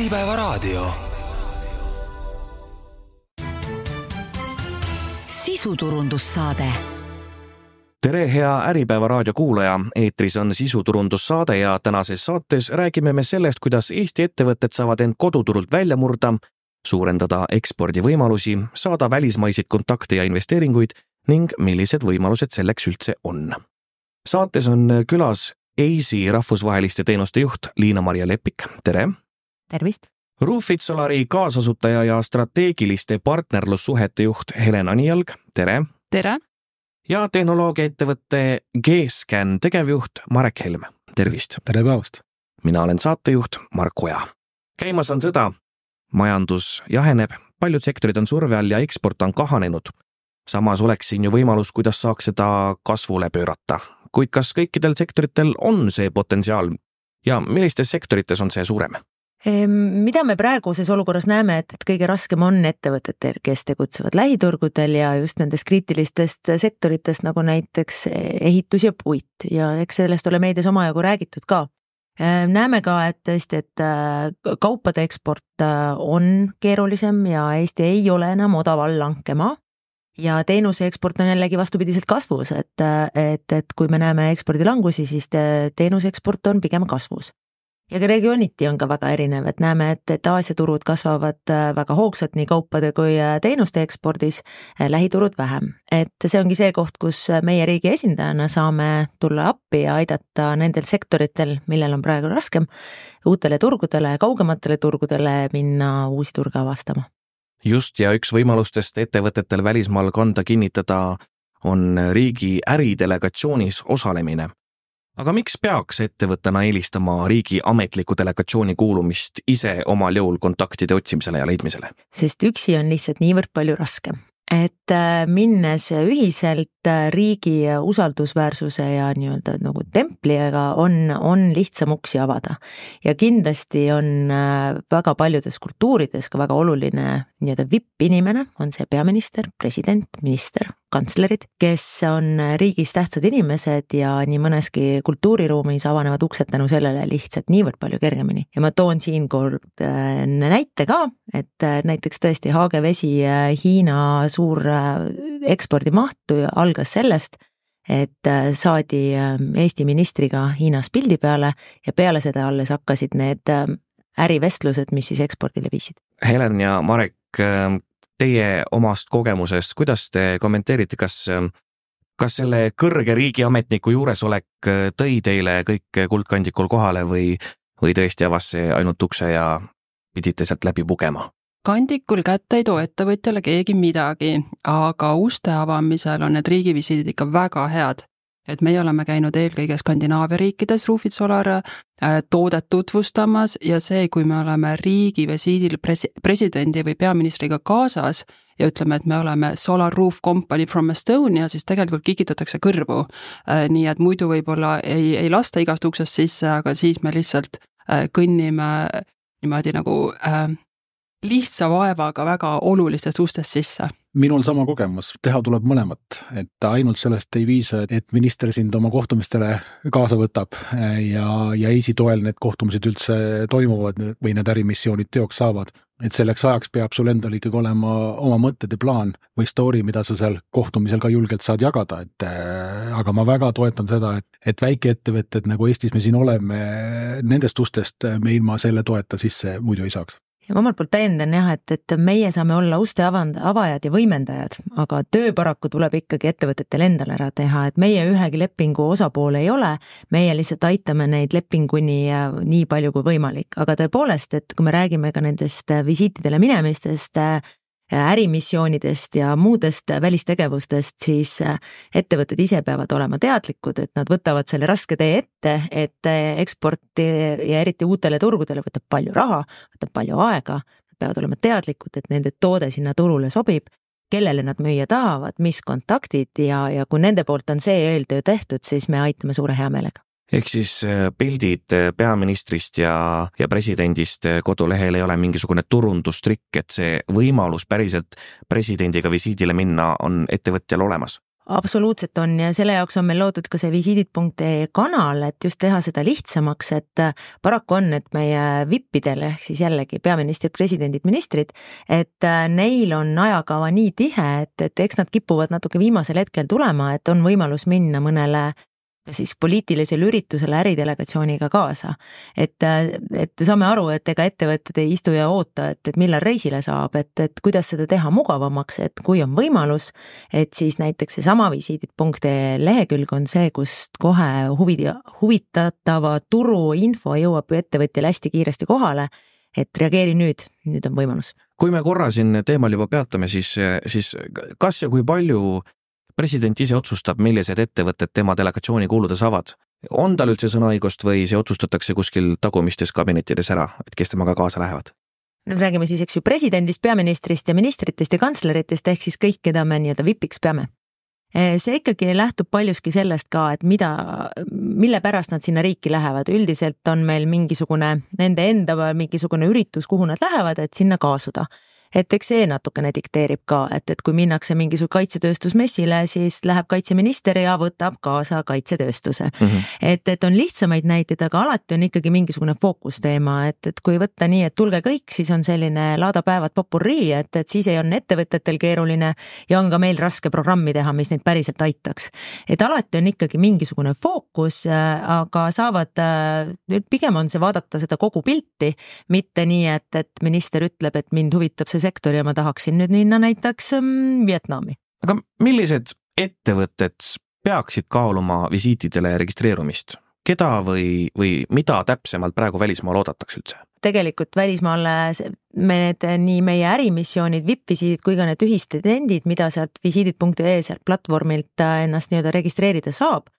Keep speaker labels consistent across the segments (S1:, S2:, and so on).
S1: Äripäevaraadio.
S2: sisuturundussaade
S3: tere, hea Äripäeva raadio kuulaja, eetris on sisuturundussaade ja tänases saates räägime me sellest, kuidas Eesti ettevõtted saavad end koduturult välja murda, suurendada ekspordivõimalusi, saada välismaiseid kontakte ja investeeringuid ning millised võimalused selleks üldse on. saates on külas EISi rahvusvaheliste teenuste juht Liina-Maria Lepik, tere!
S4: Tervist!
S3: Roofit Solari kaasasutaja ja strateegiliste partnerlussuhete juht Helen Anijalg, tere!
S4: tere!
S3: ja tehnoloogiaettevõtte G-Scan tegevjuht Marek Helm, tervist!
S5: tere päevast!
S3: mina olen saatejuht Mark Oja. käimas on sõda, majandus jaheneb, paljud sektorid on surve all ja eksport on kahanenud. samas oleks siin ju võimalus, kuidas saaks seda kasvule pöörata. kuid kas kõikidel sektoritel on see potentsiaal ja millistes sektorites on see suurem?
S4: Mida me praeguses olukorras näeme, et, et kõige raskem on ettevõtetel, kes tegutsevad lähiturgudel ja just nendest kriitilistest sektoritest nagu näiteks ehitus ja puit. Ja eks sellest ole meedias omajagu räägitud ka. näeme ka, et tõesti, et kaupade eksport on keerulisem ja Eesti ei ole enam odav allhankemaa ja teenuse eksport on jällegi vastupidiselt kasvus, et, et, et kui me näeme ekspordilangusi, siis teenuse eksport on pigem kasvus ja ka regiooniti on ka väga erinev, et näeme, et, et Aasia turud kasvavad äh, väga hoogsalt nii kaupade kui äh, teenuste ekspordis, äh, lähiturud vähem. et see ongi see koht, kus meie riigi esindajana saame tulla appi ja aidata nendel sektoritel, millel on praegu raskem, uutele turgudele, kaugematele turgudele minna uusi turge avastama.
S3: just, ja üks võimalustest ettevõtetel välismaal kanda kinnitada on riigi äridelegatsioonis osalemine aga miks peaks ettevõttena eelistama riigi ametliku delegatsiooni kuulumist ise omal jõul kontaktide otsimisele ja leidmisele?
S4: sest üksi on lihtsalt niivõrd palju raskem et äh, minnes ühiselt äh, riigi usaldusväärsuse ja nii-öelda nagu templiga on, on lihtsam uksi avada. ja kindlasti on äh, väga paljudes kultuurides ka väga oluline nii-öelda vipp-inimene, on see peaminister, president, minister, kantslerid, kes on riigis tähtsad inimesed ja nii mõneski kultuuriruumis avanevad uksed tänu sellele lihtsalt niivõrd palju kergemini. ja ma toon siinkohal näite ka, et näiteks tõesti Haage vesi Hiina suur äh, ekspordimaht algas sellest, et äh, saadi äh, Eesti ministriga Hiinas pildi peale ja peale seda alles hakkasid need ärivestlused, mis siis ekspordile viisid.
S3: Helen ja Marek, teie omast kogemusest, kuidas te kommenteerite, kas kas selle kõrge riigiametniku juusolek tõi teile kõik kuldkandikul kohale või, või tõesti avas see ainult ukse ja pidite sealt läbi pugema?
S6: Kandikul kätte ei too ettevõtjale keegi midagi, aga uste avamisel on need riigivisiidid ikka väga head. et meie oleme käinud eelkõige Skandinaavia riikides Roofit Solar äh, toodet tutvustamas ja see, kui me oleme riigivisiidil pres-, presidendi või peaministriga kaasas ja ütleme, et me oleme Solar Roof Company from Estonia, siis tegelikult kikitatakse kõrvu. Äh, nii et muidu võib-olla ei, ei lasta igast uksest sisse, aga siis me lihtsalt äh, kõnnime niimoodi nagu äh, lihtsa vaevaga väga olulistest ustest sisse?
S5: minul sama kogemus, teha tuleb mõlemat, et ainult sellest ei piisa, et minister sind oma kohtumistele kaasa võtab ja, ja EIS-i toel need kohtumised üldse toimuvad või need ärimissioonid teoks saavad. et selleks ajaks peab sul endal ikkagi olema oma mõtted ja plaan või story, mida sa seal kohtumisel ka julgelt saad jagada, et äh, aga ma väga toetan seda, et, et väikeettevõtted, nagu Eestis me siin oleme, nendest ustest me ilma selle toeta sisse muidu ei saaks
S4: ja ma omalt poolt täiendan jah, et, et meie saame olla uste avand-, avajad ja võimendajad, aga töö paraku tuleb ikkagi ettevõtetel endal ära teha, et meie ühegi lepingu osapool ei ole, meie lihtsalt aitame neid lepinguni nii palju kui võimalik, aga tõepoolest, et kui me räägime ka nendest visiitidele minemistest, ärimissioonidest ja muudest välistegevustest, siis äh, ettevõtted ise peavad olema teadlikud, et nad võtavad selle raske tee ette, et äh, eksporti ja eriti uutele turgudele võtab palju raha, võtab palju aega, peavad olema teadlikud, et nende toode sinna turule sobib, kellele nad müüa tahavad, mis kontaktid ja, ja kui nende poolt on see eeltöö tehtud, siis me aitame suure heameelega
S3: ehk siis äh, pildid äh, peaministrist ja, ja presidendist äh, kodulehel ei ole mingisugune turundustrikk, et see võimalus päriselt presidendiga visiidile minna on ettevõtjal olemas?
S4: absoluutselt on ja selle jaoks on meil loodud ka see visiidid.ee kanal, et just teha seda lihtsamaks, et paraku on, et meie vippidel ehk siis jällegi peaministrid, presidendid, ministrid, et neil on ajakava nii tihe, et, et eks nad kipuvad natuke viimasel hetkel tulema, et on võimalus minna mõnele siis poliitilisele üritusele äridelegatsiooniga kaasa. et, et saame aru, et ega ettevõtted ei istu ja oota, et, et millal reisile saab, et, et kuidas seda teha mugavamaks, et kui on võimalus, et siis näiteks seesama visiidid.ee lehekülg on see, kust kohe huvi, huvitatava turu info jõuab ettevõtjale hästi kiiresti kohale et reageeri nüüd, nüüd on võimalus.
S3: kui me korra siin teemal juba peatume, siis, siis kas ja kui palju president ise otsustab, millised ettevõtted tema delegatsiooni kuuluda saavad. on tal üldse sõnaõigust või see otsustatakse kuskil tagumistes kabinettides ära, et kes temaga kaasa lähevad?
S4: no räägime siis, eks ju, presidendist, peaministrist ja ministritest ja kantsleritest ehk siis kõik, keda me nii-öelda vipiks peame. Eh, see ikkagi lähtub paljuski sellest ka, et mida, mille pärast nad sinna riiki lähevad, üldiselt on meil mingisugune nende enda mingisugune üritus, kuhu nad lähevad, et sinna kaasuda et eks see natukene dikteerib ka, et, et kui minnakse mingisuguse kaitsetööstusmessile, siis läheb kaitseminister ja võtab kaasa kaitsetööstuse mm. -hmm. et, et on lihtsamaid näiteid, aga alati on ikkagi mingisugune fookusteema, et, et kui võtta nii, et tulge kõik, siis on selline laadapäevad popurrii, et, et siis ei on ettevõtetel keeruline ja on ka meil raske programmi teha, mis neid päriselt aitaks. et alati on ikkagi mingisugune fookus, aga saavad, pigem on see vaadata seda kogu pilti, mitte nii, et, et minister ütleb, et mind huvitab see sektor ja ma tahaksin nüüd minna näiteks mm, Vietnami.
S3: aga millised ettevõtted peaksid kaaluma visiitidele registreerumist? keda või, või mida täpsemalt praegu välismaal oodatakse üldse?
S4: tegelikult välismaale me need nii meie ärimissioonid, VIP-visiidid kui ka need ühistendid, mida sealt visiidid.ee sealt platvormilt äh, ennast nii-öelda registreerida saab,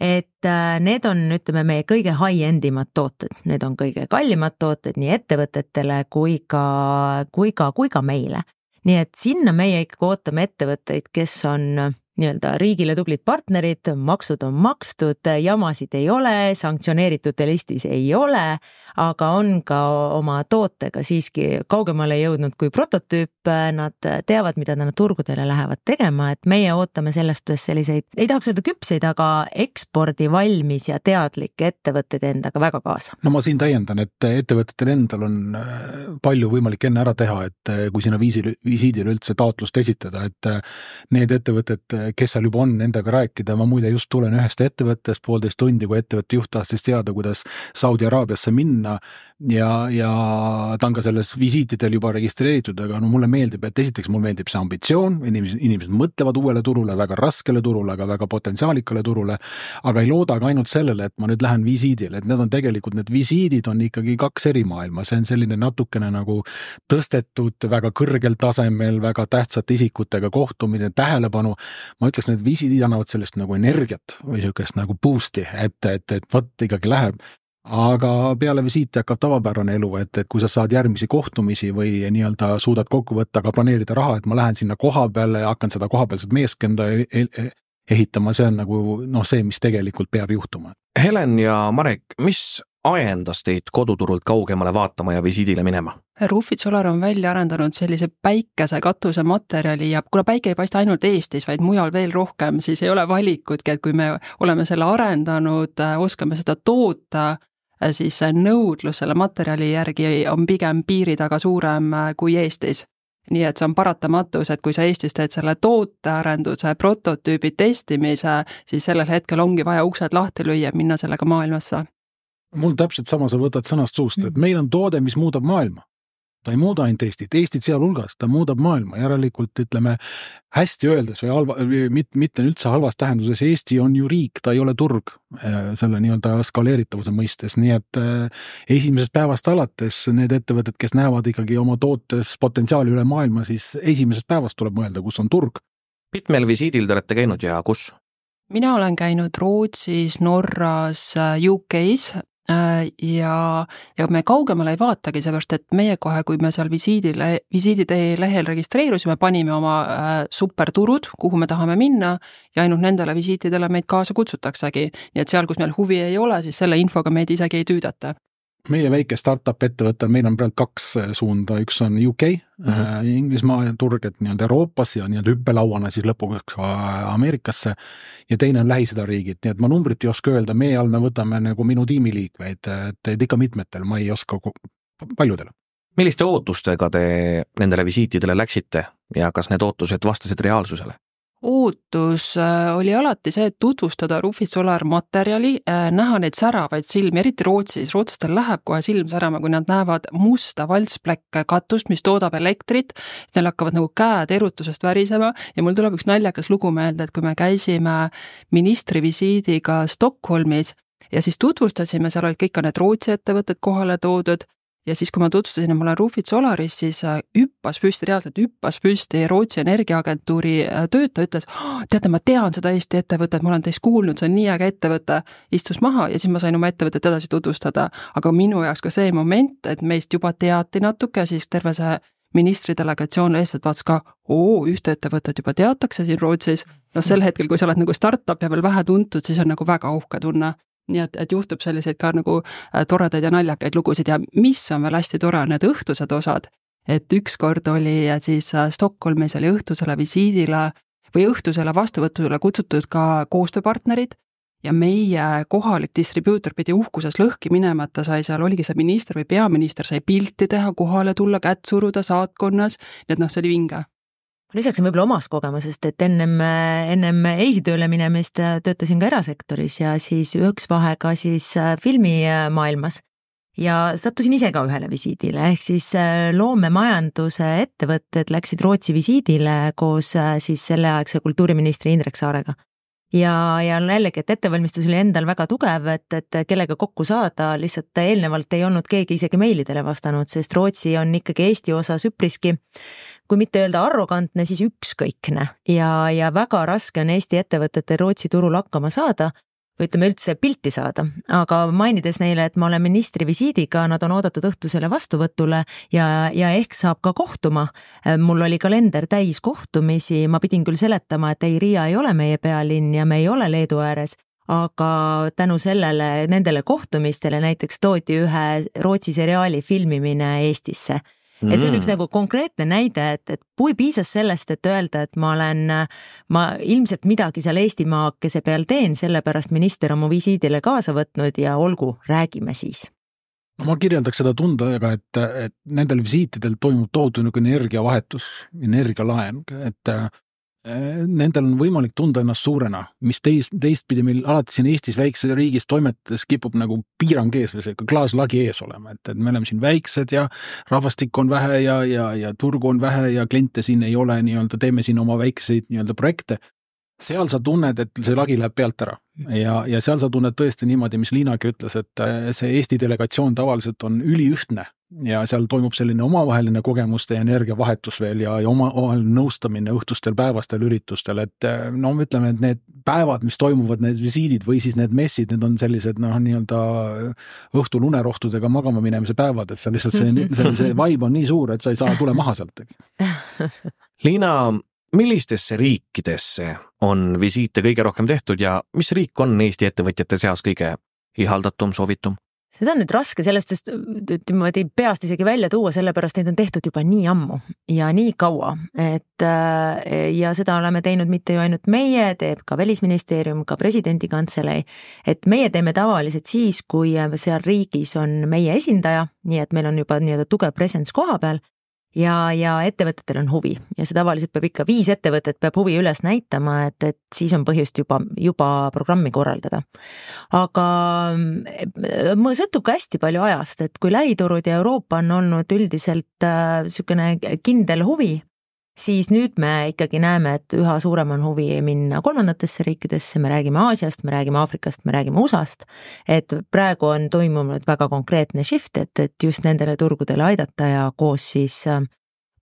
S4: et äh, need on, ütleme, meie kõige high-end imad tooted, need on kõige kallimad tooted nii ettevõtetele kui ka, kui ka, kui ka meile. nii et sinna meie ikkagi ootame ettevõtteid, kes on nii-öelda riigile tublid partnerid, maksud on makstud, jamasid ei ole, sanktsioneeritute listis ei ole, aga on ka oma tootega siiski kaugemale jõudnud kui prototüüp, nad teavad, mida nad turgudele lähevad tegema, et meie ootame selles suhtes selliseid, ei tahaks öelda küpseid, aga ekspordivalmis ja teadlikke ettevõtteid endaga väga kaasa.
S5: no ma siin täiendan, et ettevõtetel endal on äh, palju võimalik enne ära teha, et äh, kui sinna viisil, visiidile üldse taotlust esitada, et äh, need ettevõtted, kes seal juba on, nendega rääkida, ma muide just tulen ühest ettevõttest, poolteist tundi, kui ettevõtte juht tahtis teada, kuidas Saudi Araabiasse minna. Ja, ja ta on ka selles visiitidel juba registreeritud, aga no mulle meeldib, et esiteks mulle meeldib see ambitsioon, inimesed, inimesed mõtlevad uuele turule, väga raskele turule, aga väga potentsiaalikale turule, aga ei looda ka ainult sellele, et ma nüüd lähen visiidile, et need on tegelikult, need visiidid on ikkagi kaks eri maailma, see on selline natukene nagu tõstetud väga kõrgel tasemel, väga tähtsate isikutega kohtumine, tähelepanu, ma ütleks, need visiidid annavad sellist nagu energiat või niisugust nagu boost'i, et, et, et vot ikkagi läheb aga peale visiiti hakkab tavapärane elu, et, et kui sa saad järgmisi kohtumisi või nii-öelda suudad kokku võtta, aga planeerida raha, et ma lähen sinna koha peale ja hakkan seda kohapealset meeskonda e e ehitama, see on nagu noh, see, mis tegelikult peab juhtuma.
S3: Helen ja Marek, mis ajendas teid koduturult kaugemale vaatama ja visiidile minema?
S6: Roofit Solar on välja arendanud sellise päikese katusematerjali ja kuna päike ei paista ainult Eestis, vaid mujal veel rohkem, siis ei ole valikutki, et kui me oleme selle arendanud, oskame seda toota, Äh, siis nõudlus selle materjali järgi on pigem piiri taga suurem äh, kui Eestis. nii et see on paratamatus, et kui sa Eestis teed selle tootearenduse, prototüübi testimise, siis sellel hetkel ongi vaja uksed lahti lüüa, minna sellega maailmasse.
S5: Mul täpselt sama, sa võtad sõnast suust, et meil on toode, mis muudab maailma. Ta ei muuda ainult Eestit, Eestit sealhulgas, ta muudab maailma, järelikult ütleme hästi öeldes või halva, mitte, mitte üldse halvas tähenduses, Eesti on ju riik, ta ei ole turg äh, selle nii-öelda skaleeritavuse mõistes, nii et äh, esimesest päevast alates need ettevõtted, kes näevad ikkagi oma tootes potentsiaali üle maailma, siis esimesest päevast tuleb mõelda, kus on turg.
S3: mitmel visiidil te olete käinud ja kus?
S6: mina olen käinud Rootsis, Norras, UK-s Äh, ja, ja me kaugemale ei vaatagi, seepärast et meie kohe, kui me seal visiidile, visiiditee lehel registreerusime, panime oma äh, superturud, kuhu me tahame minna ja ainult nendele visiitidele meid kaasa kutsutaksegi. nii et seal, kus meil huvi ei ole, siis selle infoga meid isegi ei tüüdata
S5: meie väike startup ettevõte, meil on praegu kaks suunda, üks on UK mm, -hmm. Inglismaa turg, et nii-öelda Euroopas ja nii-öelda hüppelauana siis lõpuks ka Ameerikasse. ja teine on Lähis-Ida riigid, nii et ma numbrit ei oska öelda, meie all me võtame nagu minu tiimiliikmeid, et, ikka mitmetel, ma ei oska paljudele.
S3: milliste ootustega te nendele visiitidele läksite ja kas need ootused vastasid reaalsusele?
S6: Ootus äh, oli alati see, et tutvustada Rufid Solar materjali, äh, näha neid säravaid silmi, eriti Rootsis, rootslastel läheb kohe silm särama, kui nad näevad musta valtsplekk katust, mis toodab elektrit, neil hakkavad nagu käed erutusest värisema ja mul tuleb üks naljakas lugu meelde, et kui me käisime ministri visiidiga Stockholmis ja siis tutvustasime, seal olid kõik ka need Rootsi ettevõtted kohale toodud ja siis, kui ma tutvustasin, et ma olen Rufid Solaris, siis äh, hüppas püsti, reaalselt hüppas püsti Rootsi Energiaagentuuri äh, töötaja, ütles oh,, teate, ma tean seda Eesti ettevõtet, ma olen teist kuulnud, see on nii äge ettevõte. istus maha ja siis ma sain oma ettevõtet edasi tutvustada. aga minu jaoks ka see moment, et meist juba teati natuke, siis terve see ministri delegatsioon lihtsalt vaatas ka, oo, ühte ettevõtet juba teatakse siin Rootsis. noh, sel hetkel, kui sa oled nagu startup ja veel vähe tuntud, siis on nagu väga uhke tunne nii et, et juhtub selliseid ka nagu äh, toredaid ja naljakaid lugusid. Ja mis on veel hästi tore, on need õhtused osad. et ükskord oli äh, siis äh, Stockholmis oli õhtusele visiidile või õhtusele vastuvõtule kutsutud ka koostööpartnerid. Ja meie kohalik distribuutor pidi uhkuses lõhki minema, et ta sai seal, oligi see minister või peaminister, sai pilti teha, kohale tulla, kätt suruda saatkonnas, nii et noh, see oli vinge
S4: lisaksin võib-olla omast kogemusest, et ennem, ennem EIS-i tööle minemist töötasin ka erasektoris ja siis üks vahe ka siis äh, filmimaailmas. ja sattusin ise ka ühele visiidile, ehk siis äh, loomemajanduse ettevõtted läksid Rootsi visiidile koos äh, siis selleaegse kultuuriministri Indrek Saarega ja, ja jällegi, et ettevalmistus oli endal väga tugev, et, et kellega kokku saada, lihtsalt eelnevalt ei olnud keegi isegi meilidele vastanud, sest Rootsi on ikkagi Eesti osas üpriski kui mitte öelda arrogantne, siis ükskõikne. Ja, ja väga raske on Eesti ettevõtetel Rootsi turul hakkama saada või ütleme üldse pilti saada, aga mainides neile, et ma olen ministri visiidiga, nad on oodatud õhtusele vastuvõtule ja, ja ehk saab ka kohtuma. mul oli kalender täis kohtumisi, ma pidin küll seletama, et ei, Riia ei ole meie pealinn ja me ei ole Leedu ääres, aga tänu sellele, nendele kohtumistele näiteks toodi ühe Rootsi seriaali filmimine Eestisse et see on üks mm. nagu konkreetne näide, et, et kui piisas sellest, et öelda, et ma olen, ma ilmselt midagi seal Eestimaakese peal teen, sellepärast minister on mu visiidile kaasa võtnud ja olgu, räägime siis
S5: no ma kirjeldaks seda tundega, et, et nendel visiitidel toimub tohutu niisugune energiavahetus, energialaen, et Nendel on võimalik tunda ennast suurena, mis teist, teistpidi meil alati siin Eestis väikses riigis toimetades kipub nagu piirang ees või sihuke klaaslagi ees olema, et, et me oleme siin väiksed ja rahvastikku on vähe ja, ja, ja turgu on vähe ja kliente siin ei ole, nii-öelda teeme siin oma väikseid nii-öelda projekte. seal sa tunned, et see lagi läheb pealt ära ja, ja seal sa tunned tõesti niimoodi, mis Liinagi ütles, et see Eesti delegatsioon tavaliselt on üliühtne ja seal toimub selline omavaheline kogemuste ja energiavahetus veel ja, ja omavaheline nõustamine õhtustel päevastel üritustel, et eh, no ütleme, et need päevad, mis toimuvad, need visiidid või siis need messid, need on sellised noh, nii-öelda õhtul unerohtudega magama minemise päevad, et seal lihtsalt see, see, see vibe on nii suur, et sa ei saa tule maha sealt.
S3: Liina, millistesse riikidesse on visiite kõige rohkem tehtud ja mis riik on Eesti ettevõtjate seas kõige ihaldatum, soovitum?
S4: Seda on nüüd raske sellest, sest niimoodi peast isegi välja tuua, sellepärast neid on tehtud juba nii ammu ja nii kaua, et äh, ja seda oleme teinud mitte ju ainult meie, teeb ka Välisministeerium, ka presidendi kantselei. et meie teeme tavaliselt siis, kui seal riigis on meie esindaja, nii et meil on juba nii-öelda tugev presence koha peal ja, ja ettevõtetel on huvi ja see tavaliselt peab ikka, viis ettevõtet peab huvi üles näitama, et, et siis on põhjust juba, juba programmi korraldada. aga mul sõltub ka hästi palju ajast, et kui lähiturud ja Euroopa on olnud üldiselt niisugune äh, kindel huvi, siis nüüd me ikkagi näeme, et üha suurem on huvi minna kolmandatesse riikidesse, me räägime Aasiast, me räägime Aafrikast, me räägime USA-st. et praegu on toimunud väga konkreetne shift, et, et just nendele turgudele aidata ja koos siis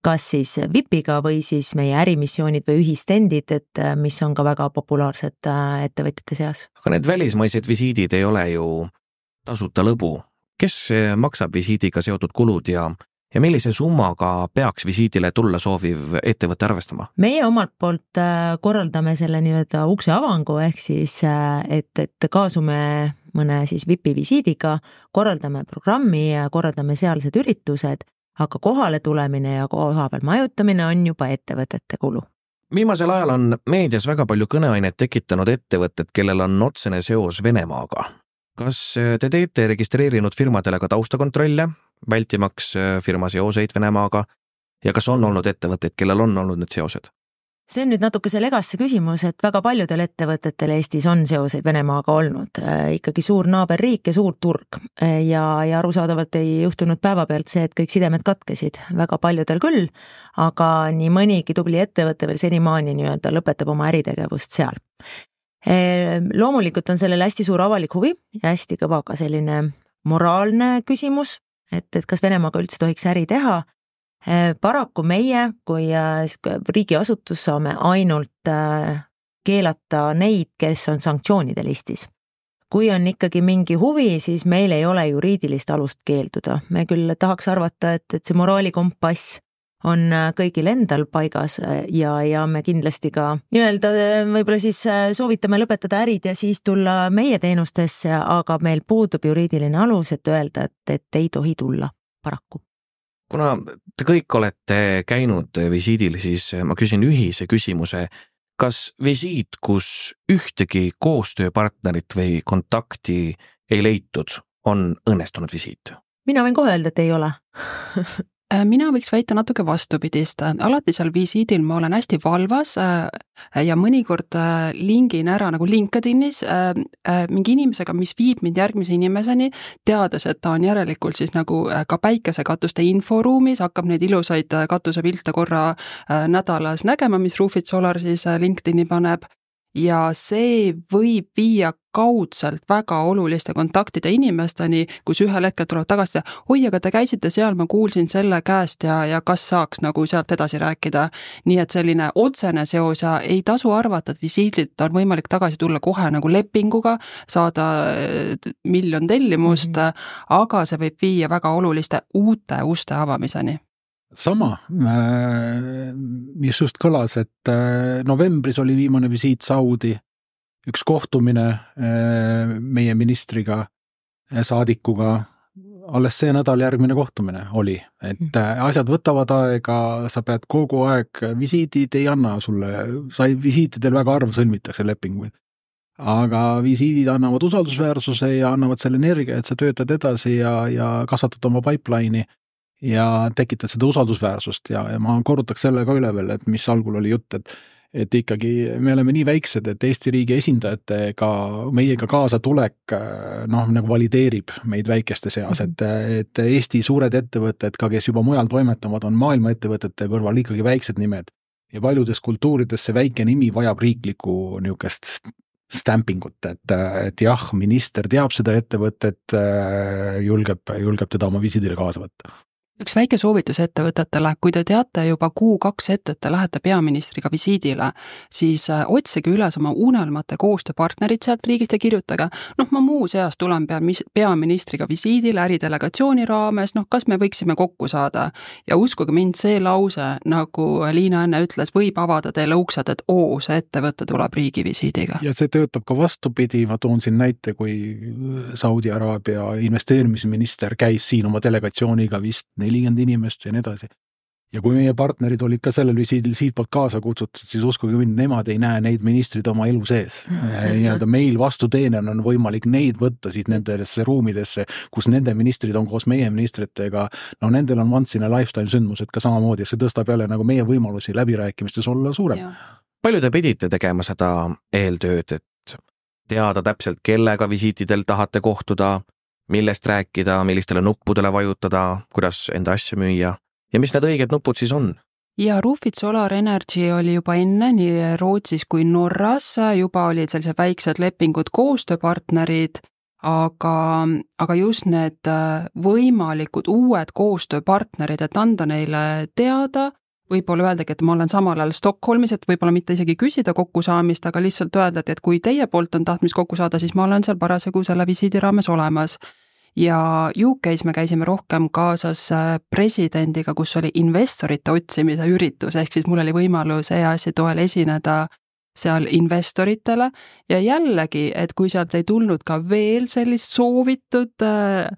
S4: kas siis VIP-iga või siis meie ärimissioonid või ühistendid, et mis on ka väga populaarsed ettevõtjate seas.
S3: aga need välismaised visiidid ei ole ju tasuta lõbu. kes maksab visiidiga seotud kulud ja ja millise summaga peaks visiidile tulla sooviv ettevõte arvestama?
S4: meie omalt poolt äh, korraldame selle nii-öelda ukse avangu, ehk siis äh, et, et kaasume mõne siis VIP-i visiidiga, korraldame programmi ja korraldame sealsed üritused, aga kohale tulemine ja kohapeal majutamine on juba ettevõtete kulu
S3: viimasel ajal on meedias väga palju kõneainet tekitanud ettevõtted, kellel on otsene seos Venemaaga. kas te teete registreerinud firmadele ka taustakontrolle, vältimaks firma seoseid Venemaaga ja kas on olnud ettevõtteid, kellel on olnud need seosed?
S4: see on nüüd natukese legasse küsimus, et väga paljudel ettevõtetel Eestis on seoseid Venemaaga olnud, äh, ikkagi suur naaberriik ja suur turg. Äh, ja, ja arusaadavalt ei juhtunud päevapealt see, et kõik sidemed katkesid, väga paljudel küll, aga nii mõnigi tubli ettevõte veel senimaani nii-öelda lõpetab oma äritegevust seal. Äh, loomulikult on sellel hästi suur avalik huvi ja hästi kõva ka selline moraalne küsimus, et, et kas Venemaaga üldse tohiks äri teha Äh, paraku meie kui äh, riigiasutus saame ainult äh, keelata neid, kes on sanktsioonide listis. kui on ikkagi mingi huvi, siis meil ei ole juriidilist alust keelduda, me küll tahaks arvata, et, et see moraalikompass on kõigil endal paigas ja, ja me kindlasti ka nii-öelda võib-olla siis soovitame lõpetada ärid ja siis tulla meie teenustesse, aga meil puudub juriidiline alus, et öelda, et, et ei tohi tulla, paraku
S3: kuna te kõik olete käinud visiidil, siis ma küsin ühise küsimuse. kas visiit, kus ühtegi koostööpartnerit või kontakti ei leitud, on õnnestunud visiit?
S4: mina võin kohe öelda, et ei ole
S6: Äh, mina võiks väita natuke vastupidist, alati seal visiidil ma olen hästi valvas äh, ja mõnikord äh, lingin ära nagu LinkedInis mingi inimesega, mis viib mind järgmise inimeseni, teades, et ta on järelikult siis nagu ka päikesekatuste inforuumis, hakkab neid ilusaid katusepilte korra nädalas nägema, mis Roofit Solar siis LinkedIni paneb ja see võib viia kaudselt väga oluliste kontaktide inimesteni, kus ühel hetkel tuleb tagasi, oi, aga te käisite seal, ma kuulsin selle käest ja, ja kas saaks nagu sealt edasi rääkida. nii et selline otsene seos ja ei tasu arvata, et visiidilt on võimalik tagasi tulla kohe nagu lepinguga, saada äh, miljon tellimust mm, -hmm. aga see võib viia väga oluliste uute uste avamiseni
S5: sama, äh, mis just kõlas, et äh, novembris oli viimane visiit Saudi, üks kohtumine äh, meie ministriga, saadikuga, alles see nädal järgmine kohtumine oli, et mm. asjad võtavad aega, sa pead kogu aeg, visiidid ei anna sulle, sa ei, visiitidel väga harva sõlmitakse lepinguid. aga visiidid annavad usaldusväärsuse ja annavad selle energia, et sa töötad edasi ja, ja kasvatad oma pipeline'i ja tekitad seda usaldusväärsust ja, ja ma korrutaks selle ka üle veel, et mis algul oli jutt, et et ikkagi me oleme nii väiksed, et Eesti riigi esindajatega, meiega kaasatulek noh, nagu valideerib meid väikeste seas, et, et Eesti suured ettevõtted ka, kes juba mujal toimetavad, on maailma ettevõtete kõrval ikkagi väiksed nimed. ja paljudes kultuurides see väike nimi vajab riiklikku niisugust stampingut, et, et jah, minister teab seda ettevõtet, julgeb, julgeb teda oma visiidile kaasa võtta
S6: üks väike soovitus ettevõtetele, kui te teate juba kuu-kaks ette, et te lähete peaministriga visiidile, siis äh, otsige üles oma unelmate koostööpartnerid sealt riigist ja kirjutage, noh, ma muuseas tulen peamis-, peaministriga visiidile äridelegatsiooni raames, noh, kas me võiksime kokku saada. ja uskuge mind, see lause, nagu Liina enne ütles, võib avada teile uksed, et oo, see ettevõte tuleb riigivisiidiga.
S5: ja see töötab ka vastupidi, ma toon siin näite, kui Saudi Araabia investeerimisminister käis siin oma delegatsiooniga vist nelikümmend inimest ja nii edasi. ja kui meie partnerid olid ka sellel visiidil siitpoolt kaasa kutsutud, siis uskuge mind, nemad ei näe neid ministreid oma elu sees. nii-öelda meil vastuteenijana on võimalik neid võtta siit nendesse ruumidesse, kus nende ministrid on koos meie ministritega, no nendel on once in a lifetime sündmused ka samamoodi ja see tõstab jälle nagu meie võimalusi läbirääkimistes olla suurem.
S3: palju te pidite tegema seda eeltööd, et teada täpselt, kellega visiitidel tahate kohtuda, millest rääkida, millistele nuppudele vajutada, kuidas enda asja müüa ja mis need õiged nupud siis on?
S6: ja Roofit Solar Energy oli juba enne nii Rootsis kui Norras, juba olid sellised väiksed lepingud, koostööpartnerid, aga, aga just need võimalikud uued koostööpartnerid, et anda neile teada, võib-olla öeldagi, et ma olen samal ajal Stockholmis, et võib-olla mitte isegi küsida kokkusaamist, aga lihtsalt öelda, et, et kui teie poolt on tahtmist kokku saada, siis ma olen seal parasjagu selle visiidi raames olemas. Ja UK-s me käisime rohkem kaasas äh, presidendiga, kus oli investorite otsimise üritus, ehk siis mul oli võimalus EAS-i toel esineda seal investoritele. Ja jällegi, et kui sealt ei tulnud ka veel sellist soovitud äh,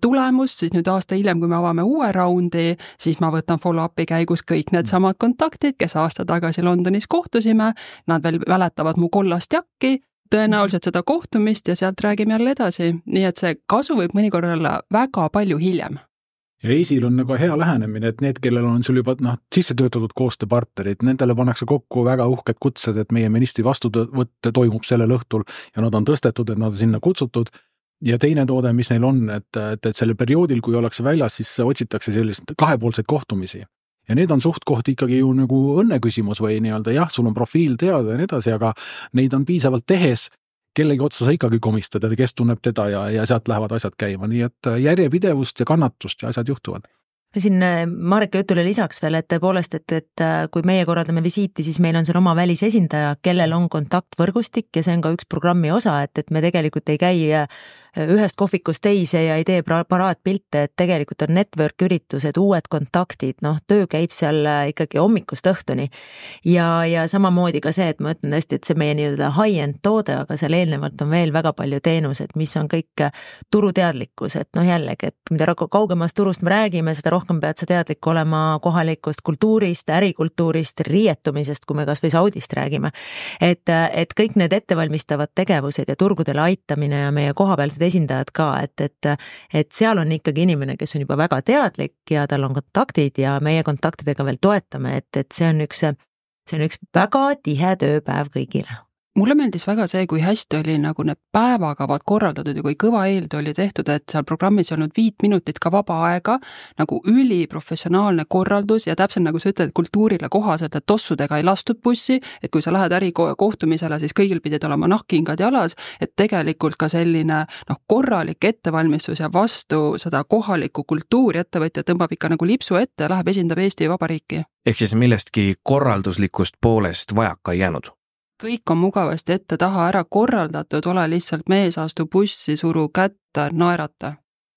S6: tulemust, siis nüüd aasta hiljem, kui me avame uue raundi, siis ma võtan follow-up'i käigus kõik needsamad kontaktid, kes aasta tagasi Londonis kohtusime, nad veel mäletavad mu kollast jakki, tõenäoliselt seda kohtumist ja sealt räägime jälle edasi, nii et see kasu võib mõnikord olla väga palju hiljem
S5: ja EIS-il on nagu hea lähenemine, et need, kellel on sul juba noh, sisse töötatud koostööpartnerid, nendele pannakse kokku väga uhked kutsed, et meie ministri vastuvõtt toimub sellel õhtul ja nad on tõstetud, et nad on sinna kutsutud. ja teine toode, mis neil on, et, et, et sellel perioodil, kui ollakse väljas, siis otsitakse sellist kahepoolseid kohtumisi ja need on suht-koht ikkagi ju nagu õnne küsimus või nii-öelda jah, sul on profiil teada ja nii edasi, aga neid on piisavalt tehes, kellegi otsa sa ikkagi komistad ja kes tunneb teda ja, ja sealt lähevad asjad käima, nii et äh, järjepidevust ja kannatust ja asjad juhtuvad.
S4: Siin äh, Mareki jutule lisaks veel, et tõepoolest, et, et äh, kui meie korraldame visiiti, siis meil on seal oma välisesindaja, kellel on kontaktvõrgustik ja see on ka üks programmi osa, et, et me tegelikult ei käi ühest kohvikust teise ja ei tee paraatpilte, et tegelikult on network üritused, uued kontaktid, noh, töö käib seal äh, ikkagi hommikust õhtuni. ja, ja samamoodi ka see, et ma ütlen tõesti, et see meie nii-öelda high-end toode, aga seal eelnevalt on veel väga palju teenused, mis on kõik äh, turuteadlikkus, et noh, jällegi, et mida kaugemast turust me räägime, seda rohkem pead sa teadlik olema kohalikust kultuurist, ärikultuurist, riietumisest, kui me kasvõi Saudist räägime. et, äh, et kõik need ettevalmistavad tegevused ja turgudele aitamine ja meie kohapealsed esindajad ka, et, et, et seal on ikkagi inimene, kes on juba väga teadlik ja tal on kontaktid ja meie kontaktidega veel toetame, et, et see on üks, see on üks väga tihe tööpäev kõigile
S6: mulle meeldis väga see, kui hästi oli nagu need päevakavad korraldatud ja kui kõva eeltöö oli tehtud, et seal programmis ei olnud viit minutit ka vaba aega, nagu üliprofessionaalne korraldus ja täpselt nagu sa ütled, kultuurile kohaselt, et tossudega ei lastud bussi, et kui sa lähed ärikohtumisele, siis kõigil pidid olema nahkkingad jalas, et tegelikult ka selline noh, korralik ettevalmistus ja vastu seda kohalikku kultuuri ettevõtja tõmbab ikka nagu lipsu ette ja läheb, esindab Eesti Vabariiki.
S3: ehk siis millestki korralduslikust poolest vajaka ei jäänud?
S6: Kõik on mugavasti ette-taha ära korraldatud, ole lihtsalt mees, astu bussi, suru kätt, naerata.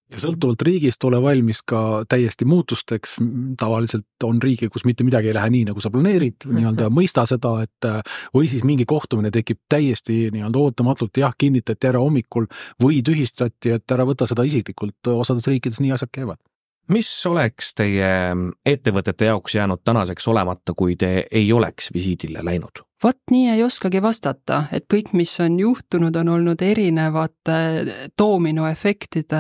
S5: Ja sõltuvalt riigist ole valmis ka täiesti muutusteks, tavaliselt on riike, kus mitte midagi ei lähe nii, nagu sa planeerid, nii-öelda mõista seda, et või siis mingi kohtumine tekib täiesti nii-öelda ootamatult, jah, kinnitati ära hommikul või tühistati, et ära võta seda isiklikult, osades riikides nii asjad käivad
S3: mis oleks teie ettevõtete jaoks jäänud tänaseks olemata, kui te ei oleks visiidile läinud?
S6: vot nii ei oskagi vastata, et kõik, mis on juhtunud, on olnud erinevate doominoefektide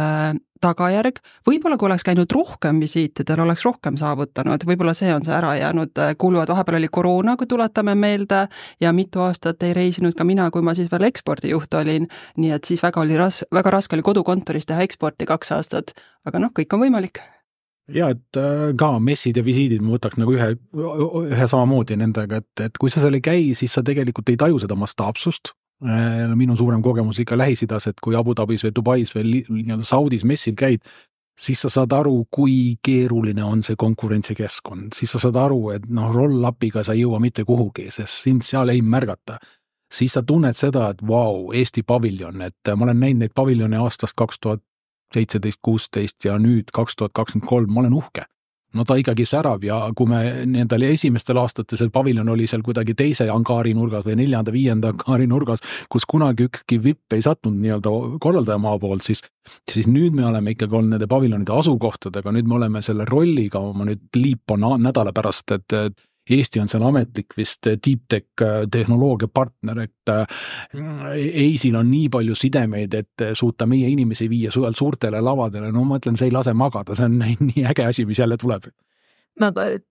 S6: tagajärg. võib-olla kui oleks käinud rohkem visiitidel, oleks rohkem saavutanud, võib-olla see on see ära jäänud kulu, et vahepeal oli koroona, kui tuletame meelde, ja mitu aastat ei reisinud ka mina, kui ma siis veel ekspordijuht olin, nii et siis väga oli ras-, väga raske oli kodukontoris teha eksporti kaks aastat, aga noh, kõik on võimalik
S5: ja et äh, ka messid ja visiidid ma võtaks nagu ühe, ühe samamoodi nendega, et, et kui sa seal ei käi, siis sa tegelikult ei taju seda mastaapsust. Äh, minu suurem kogemus ikka Lähis-Idas, et kui Abu Dhabis või Dubais või nii-öelda Saudis messil käid, siis sa saad aru, kui keeruline on see konkurentsikeskkond, siis sa saad aru, et noh, roll-up'iga sa ei jõua mitte kuhugi, sest sind seal ei märgata siis sa tunned seda, et vau wow,, Eesti paviljon, et ma olen näinud neid paviljone aastast kaks tuhat seitseteist, kuusteist ja nüüd kaks tuhat kakskümmend kolm, ma olen uhke. no ta ikkagi särab ja kui me nendel esimestel aastatel, see paviljon oli seal kuidagi teise angaari nurgas või neljanda-viienda angaari nurgas, kus kunagi ükski vipp ei sattunud nii-öelda korraldajamaa poolt, siis siis nüüd me oleme ikkagi olnud nende paviljonide asukohtadega, nüüd me oleme selle rolliga, ma nüüd liipan nädala pärast, et Eesti on seal ametlik vist deep tech äh, tehnoloogiapartner, et EIS-il äh, on nii palju sidemeid, et suuta meie inimesi viia suurtele lavadele, no ma ütlen, see ei lase magada, see on nii äge asi, mis jälle tuleb
S4: ma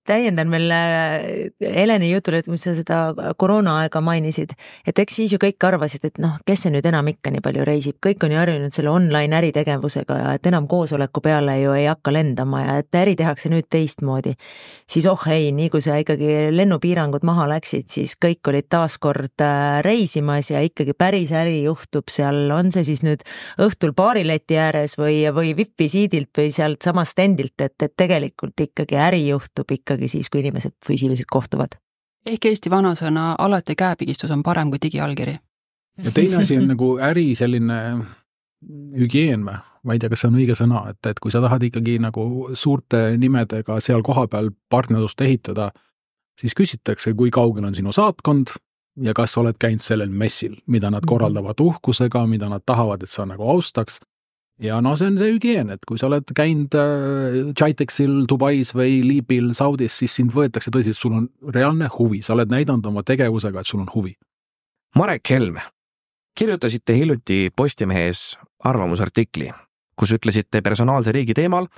S4: täiendan veel äh, Heleni jutule, et kui sa seda koroonaaega mainisid, et eks siis ju kõik arvasid, et noh, kes see nüüd enam ikka nii palju reisib, kõik on ju harjunud selle online äritegevusega ja et enam koosoleku peale ju ei hakka lendama ja et äri tehakse nüüd teistmoodi. siis oh ei, nii kui sa ikkagi lennupiirangud maha läksid, siis kõik olid taas kord äh, reisimas ja ikkagi päris äri juhtub seal, on see siis nüüd õhtul baarileti ääres või, või vipp-visiidilt või sealt samast stendilt, et, et tegelikult ikkagi äri juhtub juhtub ikkagi siis, kui inimesed füüsiliselt kohtuvad.
S6: ehk Eesti vanasõna alati käepigistus on parem kui digiallkiri.
S5: ja teine asi on nagu äri selline hügieen või, ma ei tea, kas see on õige sõna, et, et kui sa tahad ikkagi nagu suurte nimedega seal kohapeal partnerlust ehitada, siis küsitakse, kui kaugel on sinu saatkond ja kas sa oled käinud sellel messil, mida nad mhm. korraldavad uhkusega, mida nad tahavad, et sa nagu austaks ja no see on see hügieen, et kui sa oled käinud Jitexil äh, Dubais või Liibil Saudis, siis sind võetakse tõsiselt, sul on reaalne huvi, sa oled näidanud oma tegevusega, et sul on huvi.
S3: Marek Helm, kirjutasite hiljuti Postimehes arvamusartikli, kus ütlesite personaalse riigi teemal,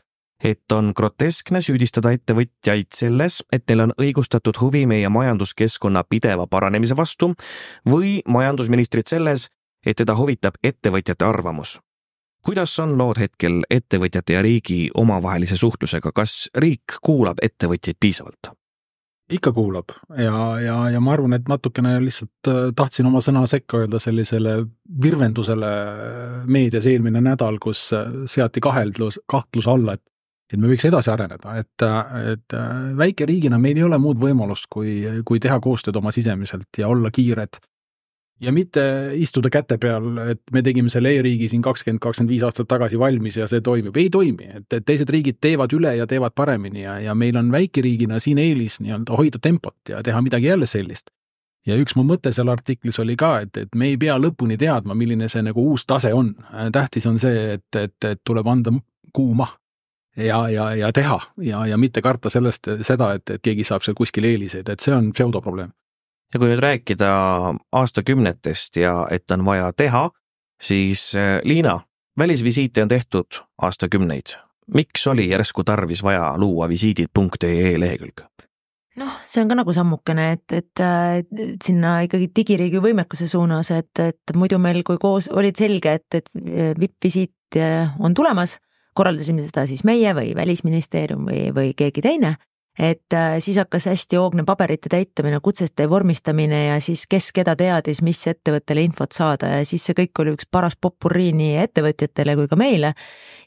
S3: et on groteskne süüdistada ettevõtjaid selles, et neil on õigustatud huvi meie majanduskeskkonna pideva paranemise vastu või majandusministrit selles, et teda huvitab ettevõtjate arvamus kuidas on lood hetkel ettevõtjate ja riigi omavahelise suhtlusega, kas riik kuulab ettevõtjaid piisavalt?
S5: ikka kuulab ja, ja, ja ma arvan, et natukene lihtsalt äh, tahtsin oma sõna sekka öelda sellisele virvendusele meedias eelmine nädal, kus äh, seati kaheldus, kahtluse alla, et et me võiks edasi areneda, et, et äh, väikeriigina meil ei ole muud võimalust, kui, kui teha koostööd oma sisemiselt ja olla kiired ja mitte istuda käte peal, et me tegime selle e-riigi siin kakskümmend, kakskümmend viis aastat tagasi valmis ja see toimib, ei toimi, et, teised riigid teevad üle ja teevad paremini ja, ja meil on väikeriigina siin eelis nii-öelda hoida tempot ja teha midagi jälle sellist. ja üks mu mõte seal artiklis oli ka, et, et me ei pea lõpuni teadma, milline see nagu uus tase on. tähtis on see, et, et, et tuleb anda kuuma ja, ja, ja teha ja, ja mitte karta sellest, seda, et, et keegi saab seal kuskil eeliseid, et see on pseudoprobleem
S3: ja kui nüüd rääkida aastakümnetest ja et on vaja teha, siis äh, Liina, välisvisiite on tehtud aastakümneid. miks oli järsku tarvis vaja luua visiidid.ee lehekülg?
S4: noh, see on ka nagu sammukene, et, et, et sinna ikkagi digiriigi võimekuse suunas, et, et muidu meil, kui koos olid selge, et, et vipp-visiit on tulemas, korraldasime seda siis meie või Välisministeerium või, või keegi teine et äh, siis hakkas hästi hoogne paberite täitamine, kutsete vormistamine ja siis kes keda teadis, mis ettevõttele infot saada ja siis see kõik oli üks paras popurrii nii ettevõtjatele kui ka meile.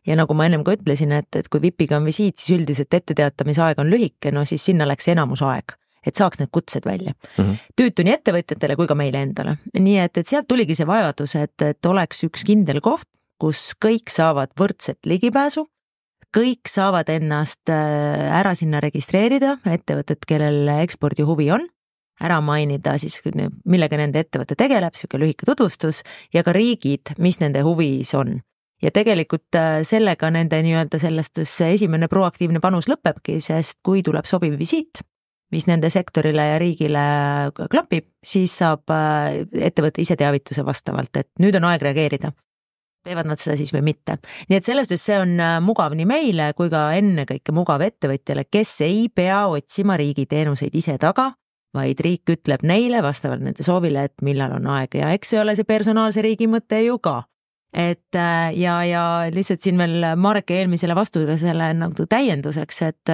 S4: ja nagu ma ennem ka ütlesin, et, et kui VIPiga on visiit, siis üldiselt etteteatamise aeg on lühike, no siis sinna läks enamus aeg et saaks need kutsed välja mm. -hmm. tüütu nii ettevõtjatele kui ka meile endale, nii et, et sealt tuligi see vajadus, et, et oleks üks kindel koht, kus kõik saavad võrdset ligipääsu kõik saavad ennast äh, ära sinna registreerida, ettevõtted, kellel ekspordihuvi on, ära mainida siis, millega nende ettevõte tegeleb, niisugune lühike tutvustus ja ka riigid, mis nende huvis on. ja tegelikult äh, sellega nende nii-öelda sellest see esimene proaktiivne panus lõpebki, sest kui tuleb sobiv visiit, mis nende sektorile ja riigile klapib, siis saab äh, ettevõte ise teavituse vastavalt, et nüüd on aeg reageerida teevad nad seda siis või mitte. nii et selles suhtes see on äh, mugav nii meile kui ka ennekõike mugav ettevõtjale, kes ei pea otsima riigi teenuseid ise taga, vaid riik ütleb neile vastavalt nende soovile, et millal on aeg ja eks see ole see personaalse riigi mõte ju ka et äh, ja, ja lihtsalt siin veel Mareki eelmisele vastusele nagu täienduseks, et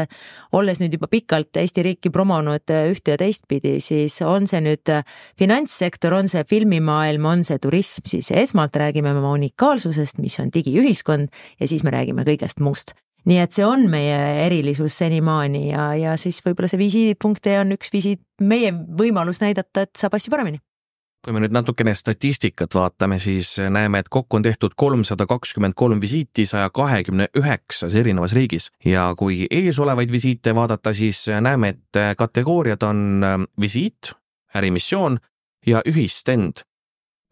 S4: olles nüüd juba pikalt Eesti riiki promonud ühte ja teistpidi, siis on see nüüd finantssektor, on see filmimaailm, on see turism, siis esmalt räägime me unikaalsusest, mis on digiühiskond ja siis me räägime kõigest muust. Nii et see on meie erilisus senimaani ja, ja siis võib-olla see visiidid.ee on üks visiit, meie võimalus näidata, et saab asju paremini
S3: kui me nüüd natukene statistikat vaatame, siis näeme, et kokku on tehtud kolmsada kakskümmend kolm visiiti saja kahekümne üheksas erinevas riigis ja kui eesolevaid visiite vaadata, siis näeme, et kategooriad on ähm, visiit, ärimissioon ja ühistend.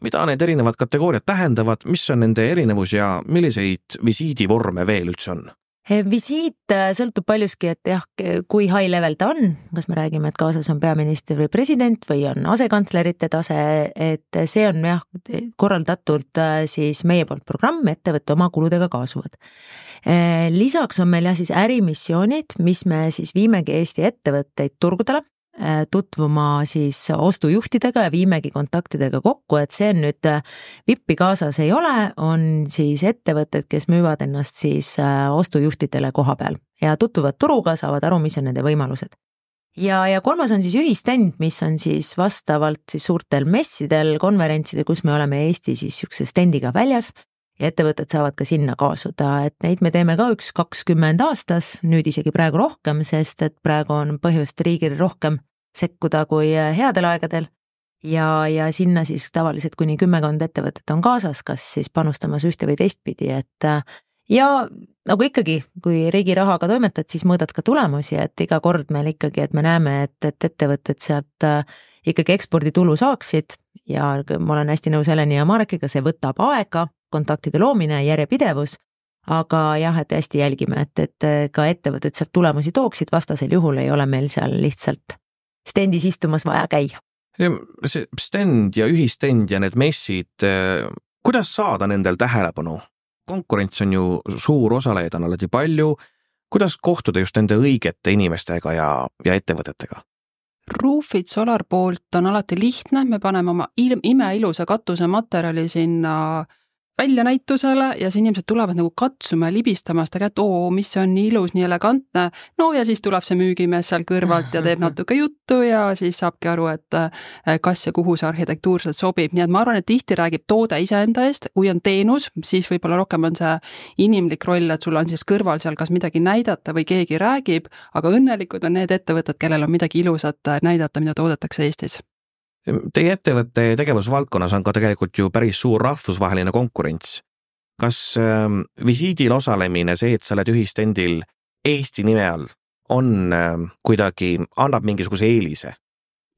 S3: mida need erinevad kategooriad tähendavad, mis on nende erinevus ja milliseid visiidivorme veel üldse on?
S4: Eh, visiit äh, sõltub paljuski, et jah, kui high level ta on, kas me räägime, et kaasas on peaminister või president või on asekantslerite tase, et see on jah, korraldatult äh, siis meie poolt programm, ettevõte oma kuludega kaasuvad. Eh, lisaks on meil jah siis ärimissioonid, mis me siis viimegi Eesti ettevõtteid turgudele tutvuma siis ostujuhtidega ja viimegi kontaktidega kokku, et see on nüüd, äh, vippi kaasas ei ole, on siis ettevõtted, kes müüvad ennast siis äh, ostujuhtidele koha peal ja tutvuvad turuga, saavad aru, mis on nende võimalused. ja, ja kolmas on siis ühistend, mis on siis vastavalt siis suurtel messidel, konverentsidel, kus me oleme Eesti siis niisuguse stendiga väljas ja ettevõtted saavad ka sinna kaasuda, et neid me teeme ka üks kakskümmend aastas, nüüd isegi praegu rohkem, sest et praegu on põhjust riigil rohkem sekkuda kui äh, headel aegadel. ja, ja sinna siis tavaliselt kuni kümmekond ettevõtet on kaasas, kas siis panustamas ühte või teistpidi, et ja nagu ikkagi, kui riigi rahaga toimetad, siis mõõdad ka tulemusi, et iga kord meil ikkagi, et me näeme, et, et ettevõtted sealt ikkagi eksporditulu saaksid. Ja ma olen hästi nõus Heleni ja Marekiga, see võtab aega, kontaktide loomine, järjepidevus, aga jah, et hästi jälgime, et, et ka ettevõtted sealt tulemusi tooksid, vastasel juhul ei ole meil seal lihtsalt stendis istumas vaja käia.
S3: see stend ja ühistend ja need messid, kuidas saada nendel tähelepanu? konkurents on ju suur, osalejaid on alati palju, kuidas kohtuda just nende õigete inimestega ja, ja ettevõtetega?
S6: Roofit Solar poolt on alati lihtne, me paneme oma ilm, imeilusa katusematerjali sinna väljanäitusele ja siis inimesed tulevad nagu katsuma ja libistama seda kätt, oo, mis see on nii ilus, nii elegantne. no ja siis tuleb see müügimees seal kõrvalt ja teeb natuke juttu ja siis saabki aru, et eh, kas ja kuhu see arhitektuurselt sobib, nii et ma arvan, et tihti räägib toode iseenda eest, kui on teenus, siis võib-olla rohkem on see inimlik roll, et sul on siis kõrval seal kas midagi näidata või keegi räägib, aga õnnelikud on need ettevõtted, kellel on midagi ilusat näidata, mida toodetakse Eestis
S3: Teie ettevõtte tegevusvaldkonnas on ka tegelikult ju päris suur rahvusvaheline konkurents. kas äh, visiidil osalemine, see, et sa oled ühistendil Eesti nime all, on äh, kuidagi, annab mingisuguse eelise?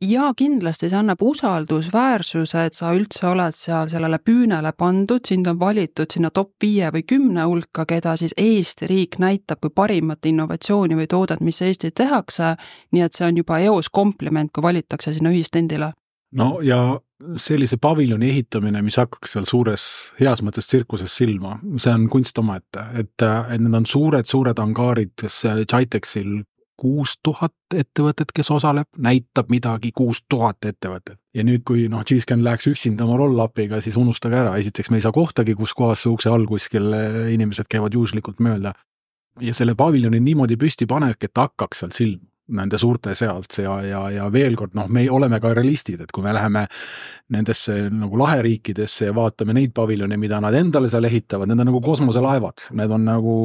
S6: jaa, kindlasti see annab usaldusväärsuse, et sa üldse oled seal sellele püünele pandud, sind on valitud sinna top viie või kümne hulka, keda siis Eesti riik näitab kui parimat innovatsiooni või toodet, mis Eestis tehakse. nii et see on juba eos kompliment, kui valitakse sinna ühistendile
S5: no ja sellise paviljoni ehitamine, mis hakkaks seal suures, heas mõttes tsirkuses silma, see on kunst omaette, et, et need on suured-suured angaarid, kas Jitexil kuus tuhat ettevõtet, kes osaleb, näitab midagi, kuus tuhat ettevõtet. ja nüüd, kui noh, G-Scan läheks üksinda oma roll-up'iga, siis unustage ära, esiteks me ei saa kohtagi, kus kohas see ukse all kuskil inimesed käivad juhuslikult mööda. ja selle paviljoni niimoodi püsti panek, et hakkaks seal silma nende suurte sealt ja, ja, ja veel kord noh, me oleme ka realistid, et kui me läheme nendesse nagu laheriikidesse ja vaatame neid paviljone, mida nad endale seal ehitavad, need on nagu kosmoselaevad, need on nagu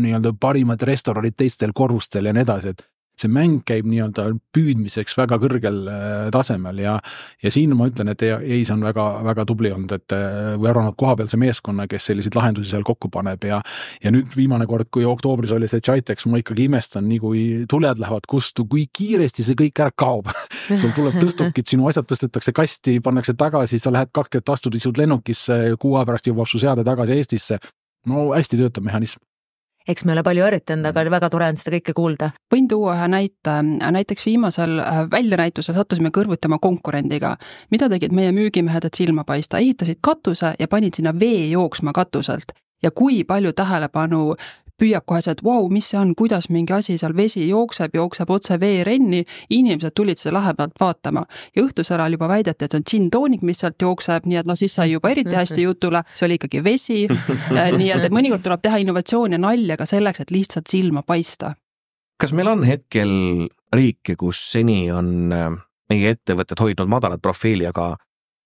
S5: nii-öelda parimad restoranid teistel korrustel ja nii edasi, et see mäng käib nii-öelda püüdmiseks väga kõrgel äh, tasemel ja ja siin ma ütlen, et EIS on väga, väga tubli olnud, et äh, või arvanud kohapealse meeskonna, kes selliseid lahendusi seal kokku paneb ja ja nüüd viimane kord, kui oktoobris oli see Jitex, ma ikkagi imestan, nii kui tuled lähevad kustu, kui kiiresti see kõik ära kaob sul tuleb tõstukid, sinu asjad tõstetakse kasti, pannakse tagasi, sa lähed kakskümmend astud, istud lennukisse, kuu aja pärast jõuab su seade tagasi Eestisse. no hästi töötab mehhanism
S4: eks me ole palju harjutanud, aga väga tore on seda kõike kuulda.
S6: võin tuua ühe näite, näiteks viimasel äh, väljanäitusel sattusime kõrvuti oma konkurendiga. mida tegid meie müügimehed, et silma paista, ehitasid katuse ja panid sinna vee jooksma katuselt ja kui palju tähelepanu püüab kohe see, et vau wow,, mis see on, kuidas mingi asi seal, vesi jookseb, jookseb otse veerenni, inimesed tulid seda lahe pealt vaatama. ja õhtusel ajal juba väideti, et on džinntoonik, mis sealt jookseb, nii et noh, siis sai juba eriti hästi jutule, see oli ikkagi vesi äh, nii et, et mõnikord tuleb teha innovatsiooni ja nalja ka selleks, et lihtsalt silma paista.
S3: kas meil on hetkel riike, kus seni on äh, meie ettevõtted hoidnud madalat profiili, aga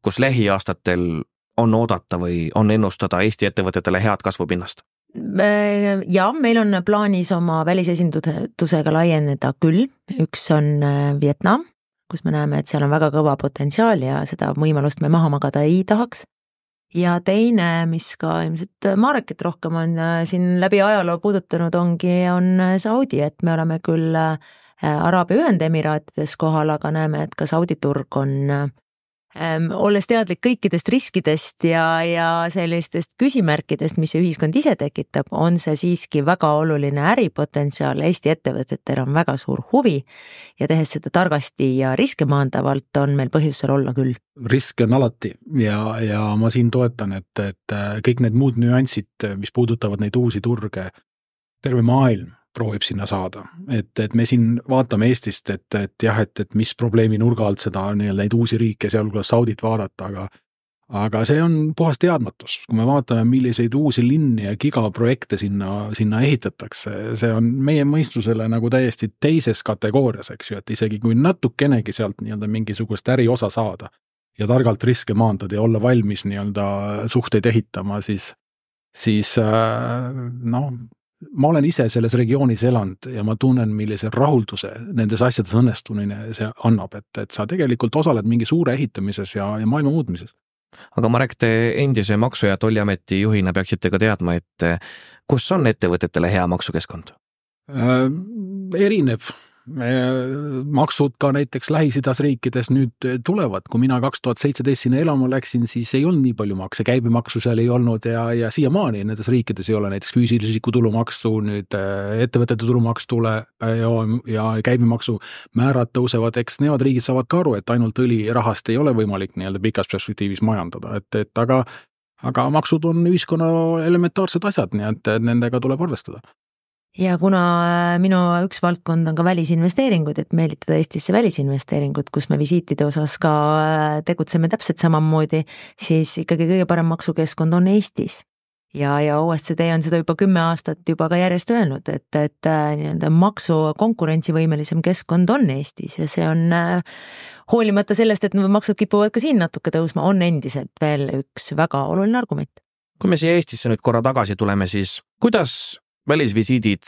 S3: kus lähiaastatel on oodata või on ennustada Eesti ettevõtetele head kasvupinnast?
S4: Äh, ja meil on plaanis oma välisesindusega laieneda küll, üks on äh, Vietnam, kus me näeme, et seal on väga kõva potentsiaal ja seda võimalust me maha magada ei tahaks. ja teine, mis ka ilmselt Marekit rohkem on äh, siin läbi ajaloo puudutanud, ongi, on Saudi, et me oleme küll Araabia Ühendemiraatides kohal, aga näeme, et ka Saudi turg on olles teadlik kõikidest riskidest ja, ja sellistest küsimärkidest, mis see ühiskond ise tekitab, on see siiski väga oluline äripotentsiaal, Eesti ettevõtetel on väga suur huvi ja tehes seda targasti ja riske maandavalt, on meil põhjust seal olla küll.
S5: riske on alati ja, ja ma siin toetan, et, et kõik need muud nüansid, mis puudutavad neid uusi turge, terve maailm proovib sinna saada. et, et me siin vaatame Eestist, et, et jah, et, et mis probleemi nurga alt seda nii-öelda neid uusi riike, sealhulgas Saudit vaadata, aga aga see on puhas teadmatus, kui me vaatame, milliseid uusi linni ja gigaprojekte sinna, sinna ehitatakse, see on meie mõistusele nagu täiesti teises kategoorias, eks ju, et isegi kui natukenegi sealt nii-öelda mingisugust äriosa saada ja targalt riske maandada ja olla valmis nii-öelda suhteid ehitama, siis, siis äh, noh, ma olen ise selles regioonis elanud ja ma tunnen, millise rahulduse nendes asjades õnnestumine see annab, et, et sa tegelikult osaled mingi suure ehitamises ja, ja maailma muutmises.
S3: aga Marek, te endise Maksu- ja Tolliameti juhina peaksite ka teadma, et kus on ettevõtetele hea maksukeskkond
S5: äh,? erineb maksud ka näiteks Lähis-Idas riikides nüüd tulevad, kui mina kaks tuhat seitseteist sinna elama läksin, siis ei olnud nii palju makse, käibemaksu seal ei olnud ja, ja siiamaani nendes riikides ei ole näiteks füüsilise isiku tulumaksu, nüüd äh, ettevõtete tulumaks tuleb ja, ja käibemaksu määrad tõusevad, eks nemad riigid saavad ka aru, et ainult õlirahast ei ole võimalik nii-öelda pikas perspektiivis majandada, et, et aga aga maksud on ühiskonna elementaarsed asjad, nii et nendega tuleb arvestada
S4: ja kuna äh, minu üks valdkond on ka välisinvesteeringud, et meelitada Eestisse välisinvesteeringut, kus me visiitide osas ka äh, tegutseme täpselt samamoodi, siis ikkagi kõige parem maksukeskkond on Eestis. ja, ja OSCD on seda juba kümme aastat juba ka järjest öelnud, et, et äh, nii-öelda maksu konkurentsivõimelisem keskkond on Eestis ja see on hoolimata sellest, et maksud kipuvad ka siin natuke tõusma, on endiselt veel üks väga oluline argument.
S3: kui me siia Eestisse nüüd korra tagasi tuleme, siis kuidas välisvisiidid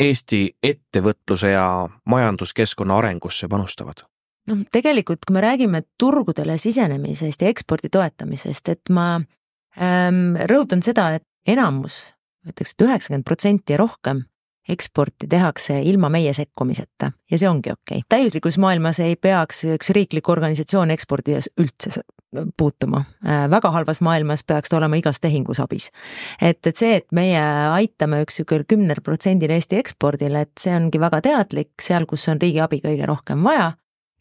S3: Eesti ettevõtluse ja majanduskeskkonna arengusse panustavad?
S4: noh, tegelikult kui me räägime turgudele sisenemisest ja ekspordi toetamisest, et ma ähm, rõhutan seda, et enamus, ütleks, et üheksakümmend protsenti ja rohkem eksporti tehakse ilma meie sekkumiseta ja see ongi okei okay.. täiuslikus maailmas ei peaks üks riiklik organisatsioon ekspordi üldse puutuma. Väga halvas maailmas peaks ta olema igas tehingus abis. et, et see, et meie aitame üks niisugune kümnel protsendil Eesti ekspordile, et see ongi väga teadlik seal, kus on riigi abi kõige rohkem vaja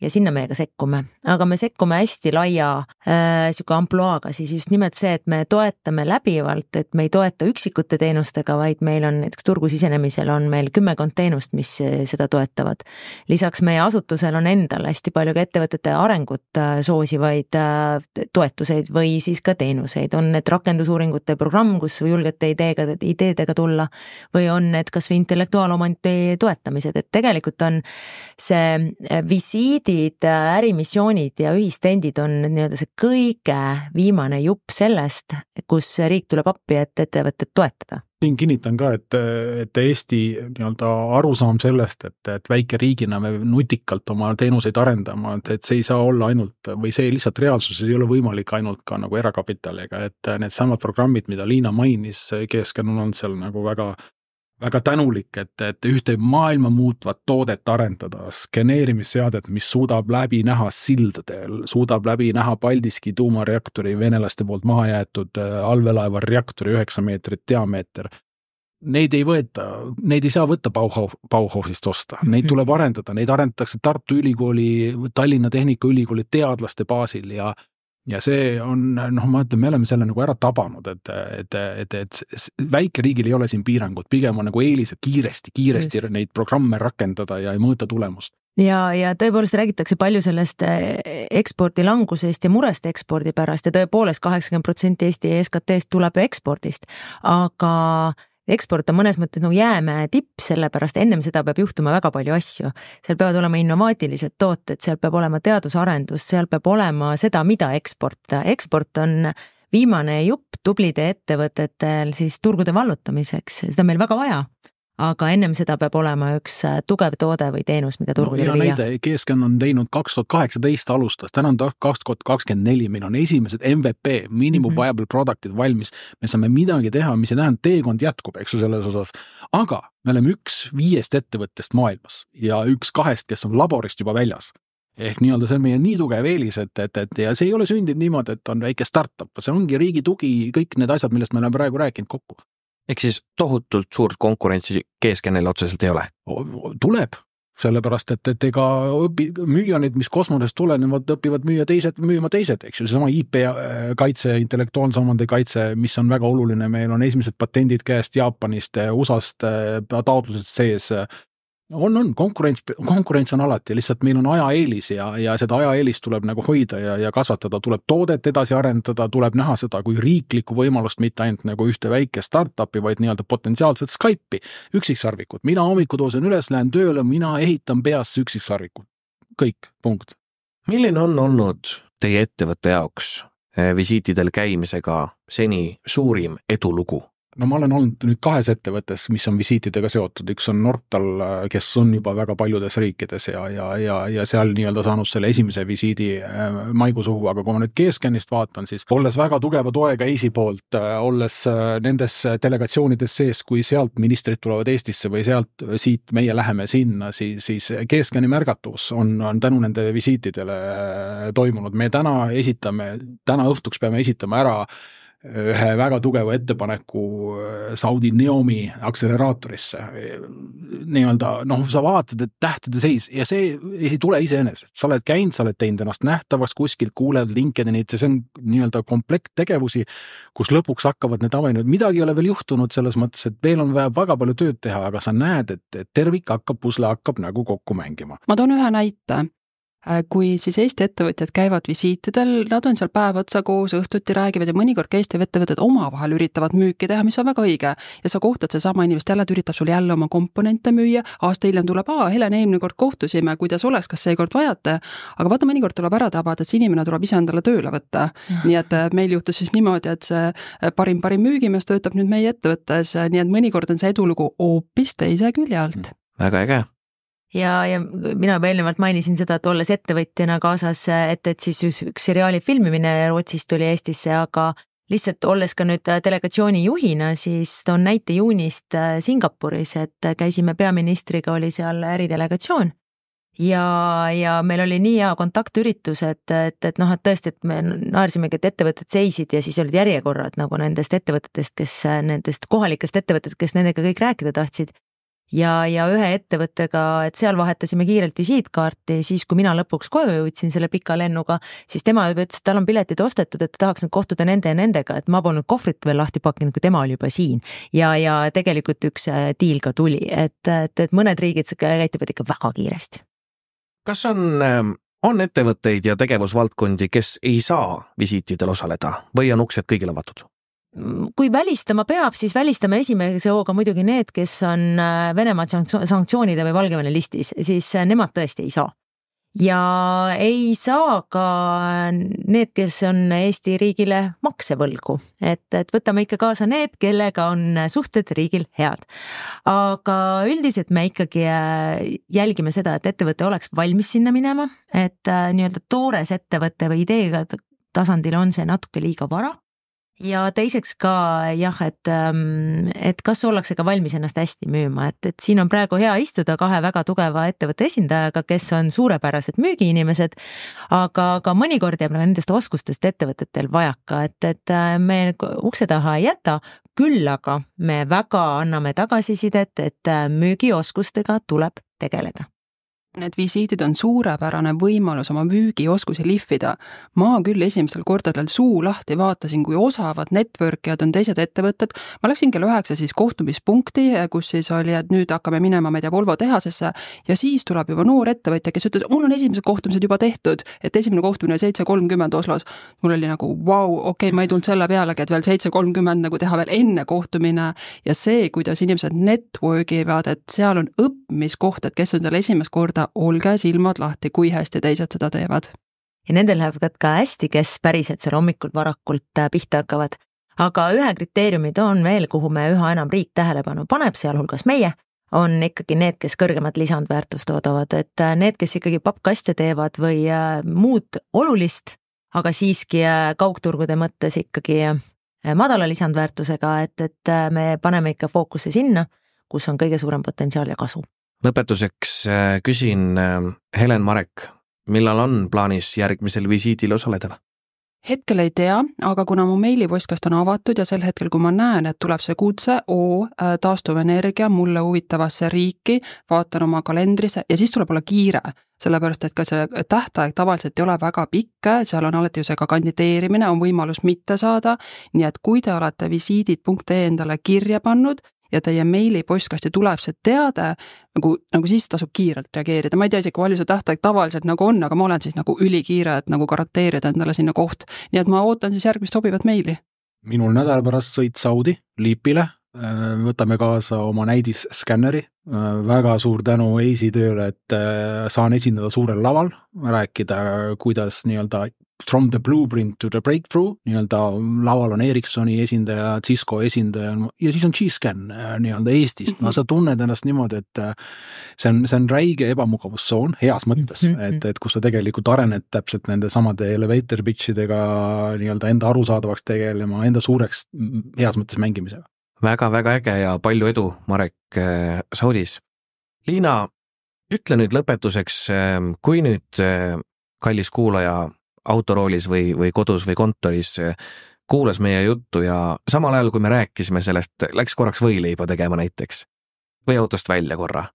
S4: ja sinna meie ka sekkume, aga me sekkume hästi laia äh, sihuke ampluaaga, siis just nimelt see, et me toetame läbivalt, et me ei toeta üksikute teenustega, vaid meil on näiteks turgu sisenemisel on meil kümmekond teenust, mis äh, seda toetavad. lisaks meie asutusel on endal hästi palju ka ettevõtete arengut äh, soosivaid äh, toetuseid või siis ka teenuseid, on need rakendusuuringute programm, kus julgete ideega, ideedega tulla või on need kasvõi intellektuaalomandi toetamised, et tegelikult on see äh, visiidi projektid, ärimissioonid ja ühistendid on nii-öelda see kõige viimane jupp sellest, kus riik tuleb appi, et ettevõtet toetada.
S5: Siin kinnitan ka, et, et Eesti nii-öelda arusaam sellest, et, et väikeriigina me nutikalt oma teenuseid arendama, et, et see ei saa olla ainult või see lihtsalt reaalsuses ei ole võimalik ainult ka nagu erakapitaliga, et needsamad programmid, mida Liina mainis, Keesken on seal nagu väga väga tänulik, et, et ühte maailma muutvat toodet arendada, skeneerimisseadet, mis suudab läbi näha sildadel, suudab läbi näha Paldiski tuumareaktori venelaste poolt maha jäetud äh, allveelaeva reaktori üheksa meetrit diameeter. Neid ei võeta, neid ei saa võtta Bauhaus, Bauhausist osta, neid tuleb arendada, neid arendatakse Tartu Ülikooli, Tallinna Tehnikaülikooli teadlaste baasil ja ja see on noh, ma ütlen, me oleme selle nagu ära tabanud, et, et, et, et väikeriigil ei ole siin piirangut, pigem on nagu eelised kiiresti, kiiresti Just. neid programme rakendada ja mõõta tulemust
S4: ja, ja tõepoolest räägitakse palju sellest eh, ekspordi langusest ja murest ekspordi pärast ja tõepoolest kaheksakümmend protsenti Eesti SKT-st tuleb ekspordist, aga eksport on mõnes mõttes nagu jäämäe tipp, sellepärast ennem seda peab juhtuma väga palju asju. seal peavad olema innovaatilised tooted, seal peab olema teadusarendus, seal peab olema seda, mida eksportida, eksport on viimane jupp tublide ettevõtetel siis turgude vallutamiseks, seda on meil väga vaja aga ennem seda peab olema üks äh, tugev toode või teenus, mida turgudele no, viia.
S5: näide, GSCAN on teinud kaks tuhat kaheksateist alustas, täna on kaks tuhat kakskümmend neli, meil on esimesed MVP, minimum mm -hmm. viable product'id valmis. me saame midagi teha, mis ei tähenda, teekond jätkub, eks ju, selles osas. aga me oleme üks viiest ettevõttest maailmas ja üks kahest, kes on laborist juba väljas ehk nii-öelda see on meie nii tugev eelis, et, et, et ja see ei ole sündinud niimoodi, et on väike startup, see ongi riigi tugi, kõik need asjad, millest me oleme praegu rääkinud kokku
S3: ehk siis tohutult suurt konkurentsi GSGN-il otseselt ei ole?
S5: tuleb, sellepärast et, et ega õpi-, müüjanid, mis kosmosest tulenevad, õpivad müüa teised, müüma teised, eks ju, seesama IP kaitse, intellektuaalse omandi kaitse, mis on väga oluline, meil on esimesed patendid käest Jaapanist, USA-st, taotlused sees on, on, konkurents, konkurents on alati, lihtsalt meil on ajaeelis ja, ja seda ajaeelist tuleb nagu hoida ja, ja kasvatada, tuleb toodet edasi arendada, tuleb näha seda kui riiklikku võimalust, mitte ainult nagu ühte väikest startup'i, vaid nii-öelda potentsiaalset Skype'i, üksiksarvikut. mina hommikul tõusen üles, lähen tööle, mina ehitan peas üksiksarvikut. kõik, punkt.
S3: milline on olnud teie ettevõtte jaoks eh, visiitidel käimisega seni suurim edulugu?
S5: No ma olen olnud nüüd kahes ettevõttes, mis on visiitidega seotud, üks on Nortal, kes on juba väga paljudes riikides ja, ja, ja, ja seal nii-öelda saanud selle esimese visiidi äh, maikuu suhu, aga kui ma nüüd G-Scanist vaatan, siis olles väga tugeva toega EIS-i poolt, äh, olles äh, nendes delegatsioonides sees, kui sealt ministrid tulevad Eestisse või sealt, siit meie läheme sinna, siis, siis G-Scani märgatus on, on tänu nende visiitidele toimunud. me täna esitame, täna õhtuks peame esitama ära ühe väga tugeva ettepaneku äh, Saudi Neomi akseleraatorisse. nii-öelda noh, sa vaatad, et tähtede seis ja see ei tule iseenesest, sa oled käinud, sa oled teinud ennast nähtavaks kuskilt, kuuled LinkedInit ja see on nii-öelda komplekt tegevusi, kus lõpuks hakkavad need avanud, midagi ei ole veel juhtunud selles mõttes, et veel on vaja väga palju tööd teha, aga sa näed, et, tervik hakkab, pusle hakkab nagu kokku mängima.
S6: ma toon ühe näite kui siis Eesti ettevõtjad käivad visiitidel, nad on seal päev otsa koos, õhtuti räägivad ja mõnikord ka Eesti ettevõtted omavahel üritavad müüki teha, mis on väga õige. ja sa kohtad sedasama inimest jälle, ta üritab sulle jälle oma komponente müüa, aasta hiljem tuleb, aa, Helen, eelmine kord kohtusime, kuidas oleks, kas seekord vajate? aga vaata, mõnikord tuleb ära tabada, et see inimene tuleb ise endale tööle võtta. nii et äh, meil juhtus siis niimoodi, et see äh, parim, parim müügimees töötab nüüd meie ettevõttes, nii et mõnikord on see edulugu hoopis teise külje alt.
S3: väga äge
S4: ja, ja mina juba eelnevalt mainisin seda, et olles ettevõtjana kaasas, et, et siis üks seriaali filmimine Rootsist tuli Eestisse, aga lihtsalt olles ka nüüd delegatsiooni juhina, siis toon näite juunist äh, Singapuris, et käisime peaministriga, oli seal äridelegatsioon. Ja, ja meil oli nii hea kontaktüritus, et, et, et noh, et tõesti, et me naersimegi, et ettevõtted seisid ja siis olid järjekorrad nagu nendest ettevõtetest, kes, nendest kohalikest ettevõtetest, kes nendega kõik rääkida tahtsid ja, ja ühe ettevõttega, et seal vahetasime kiirelt visiitkaarti, siis kui mina lõpuks koju jõudsin selle pika lennuga, siis tema juba ütles, et tal on piletid ostetud, et ta tahaks nüüd kohtuda nende ja nendega, et ma polnud kohvrit veel lahti pakkinud, kui tema oli juba siin. ja, ja tegelikult üks äh, diil ka tuli, et, et, et mõned riigid käituvad ikka väga kiiresti.
S3: kas on ähm, on ettevõtteid ja tegevusvaldkondi, kes ei saa visiitidel osaleda või on uksed kõigile avatud?
S4: Kui välistama peab, siis välistame esimese hooga muidugi need, kes on äh, Venemaa sanktsioonide või Valgevene listis, siis äh, nemad tõesti ei saa. ja ei saa ka need, kes on Eesti riigile makse võlgu, et, et võtame ikka kaasa need, kellega on suhted riigil head. aga üldiselt me ikkagi äh, jälgime seda, et ettevõte oleks valmis sinna minema, et nii-öelda toores ettevõte või ideega tasandil on see natuke liiga vara ja teiseks ka jah, et, ähm, et kas ollakse ka valmis ennast hästi müüma, et, et siin on praegu hea istuda kahe väga tugeva ettevõtte esindajaga, kes on suurepärased müügiinimesed, aga, aga mõnikord jääb nendest oskustest ettevõtetel vajaka, et, et äh, me ukse taha ei jäta, küll aga me väga anname tagasisidet, et äh, müügioskustega tuleb tegeleda
S6: Need visiidid on suurepärane võimalus oma müügioskusi lihvida. ma küll esimestel kordadel suu lahti vaatasin, kui osavad network ijad on teised ettevõtted. ma läksin kell üheksa siis kohtumispunkti, kus siis oli, et nüüd hakkame minema, ma ei tea, Volvo tehasesse ja siis tuleb juba noor ettevõtja, kes ütles, mul on esimesed kohtumised juba tehtud, et esimene kohtumine seitse kolmkümmend Oslos. mul oli nagu vau, okei okay,, ma ei tulnud selle pealegi, et veel seitse kolmkümmend nagu teha veel enne kohtumine ja see, kuidas inimesed network ivad, et seal on õppimiskoht, et kes on seal esimest korda mõelda, olge silmad lahti, kui hästi teised seda teevad.
S4: ja nendel läheb ka hästi, kes päriselt seal hommikul varakult äh, pihta hakkavad. aga ühe kriteeriumi toon veel, kuhu me üha enam riik tähelepanu paneb, sealhulgas meie, on ikkagi need, kes kõrgemat lisandväärtust toodavad, et äh, need, kes ikkagi pappkaste teevad või äh, muud olulist, aga siiski kaugturgude mõttes ikkagi madala lisandväärtusega, et, et me paneme ikka fookuse sinna, kus on kõige suurem potentsiaal ja kasu
S3: lõpetuseks äh, küsin äh, Helen Marek, millal on plaanis järgmisel visiidil osaleda?
S6: hetkel ei tea, aga kuna mu meilipostkast on avatud ja sel hetkel, kui ma näen, et tuleb see kutse, oo, äh, taastuvenergia mulle huvitavasse riiki, vaatan oma kalendrisse ja siis tuleb olla kiire, sellepärast et ka see tähtaeg tavaliselt ei ole väga pikk, seal on alati ju see ka kandideerimine, on võimalus mitte saada, nii et kui te olete visiidid.ee endale kirja pannud, ja teie meilipostkasti tuleb see teade, nagu, nagu siis tasub kiirelt reageerida, ma ei tea isegi, palju see tähtaeg tavaliselt nagu on, aga ma olen siis nagu ülikiire, et nagu garanteerida endale sinna koht. nii et ma ootan siis järgmist sobivat meili.
S5: minul nädala pärast sõit Saudi, Liipile, võtame kaasa oma näidisskanneri, väga suur tänu Eisi tööle, et saan esindada suurel laval, rääkida, kuidas nii-öelda from the blueprint to the breakthrough, nii-öelda laval on Ericssoni esindaja, Cisco esindaja ja siis on G-Scan nii-öelda Eestist, no sa tunned ennast niimoodi, et see on, see on räige ebamugavustsoon heas mõttes mm, -hmm. et, et kus sa tegelikult arened täpselt nende samade elevator pitch idega nii-öelda enda arusaadavaks tegelema, enda suureks heas mõttes mängimisega
S3: väga-väga äge ja palju edu, Marek äh, Saudis. Liina, ütle nüüd lõpetuseks, ähm, kui nüüd äh, kallis kuulaja autoroolis või, või kodus või kontoris äh, kuulas meie juttu ja samal ajal, kui me rääkisime sellest, läks korraks võileiba tegema näiteks või autost välja korra.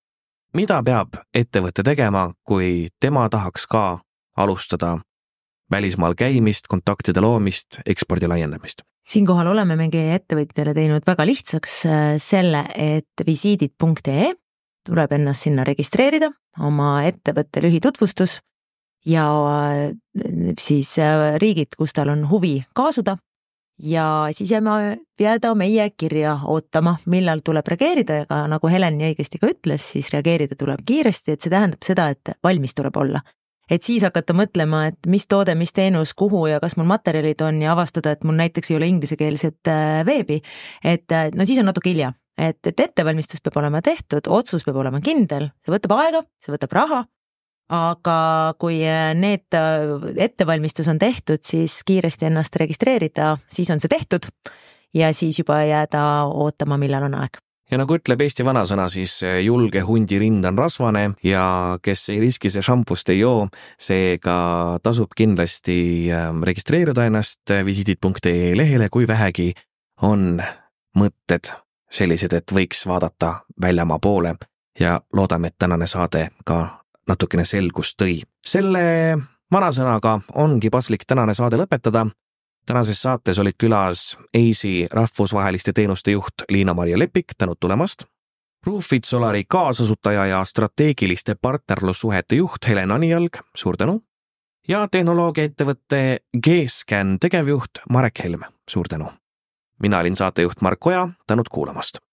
S3: mida peab ettevõte tegema, kui tema tahaks ka alustada välismaal käimist, kontaktide loomist, ekspordi laiendamist?
S4: Siinkohal oleme me ettevõtjale teinud väga lihtsaks äh, selle, et visiidid.ee tuleb ennast sinna registreerida, oma ettevõtte lühitutvustus ja äh, siis äh, riigid, kus tal on huvi kaasuda. Ja siis jääme, jääda meie kirja ootama, millal tuleb reageerida ja ka nagu Helen nii õigesti ka ütles, siis reageerida tuleb kiiresti, et see tähendab seda, et valmis tuleb olla et siis hakata mõtlema, et mis toode, mis teenus, kuhu ja kas mul materjalid on ja avastada, et mul näiteks ei ole inglisekeelset äh, veebi. et äh, no siis on natuke hilja, et, et ettevalmistus peab olema tehtud, otsus peab olema kindel, see võtab aega, see võtab raha. aga kui äh, need ettevalmistus on tehtud, siis kiiresti ennast registreerida, siis on see tehtud ja siis juba jääda ootama, millal on aeg
S3: ja nagu ütleb Eesti vanasõna, siis eh, julge hundi rind on rasvane ja kes ei riski, see šampust ei joo, seega tasub kindlasti ehm, registreeruda ennast visiidid.ee lehele, kui vähegi on mõtted sellised, et võiks vaadata väljamaa poole. Ja loodame, et tänane saade ka natukene selgust tõi. selle vanasõnaga ongi paslik tänane saade lõpetada tänases saates olid külas EIS-i rahvusvaheliste teenuste juht Liina-Maria Lepik, tänud tulemast. Roofit Solari kaasasutaja ja strateegiliste partnerlussuhete juht Helen Anijalg, suur tänu. ja tehnoloogiaettevõtte G-Scan tegevjuht Marek Helm, suur tänu. mina olin saatejuht Mark Oja, tänud kuulamast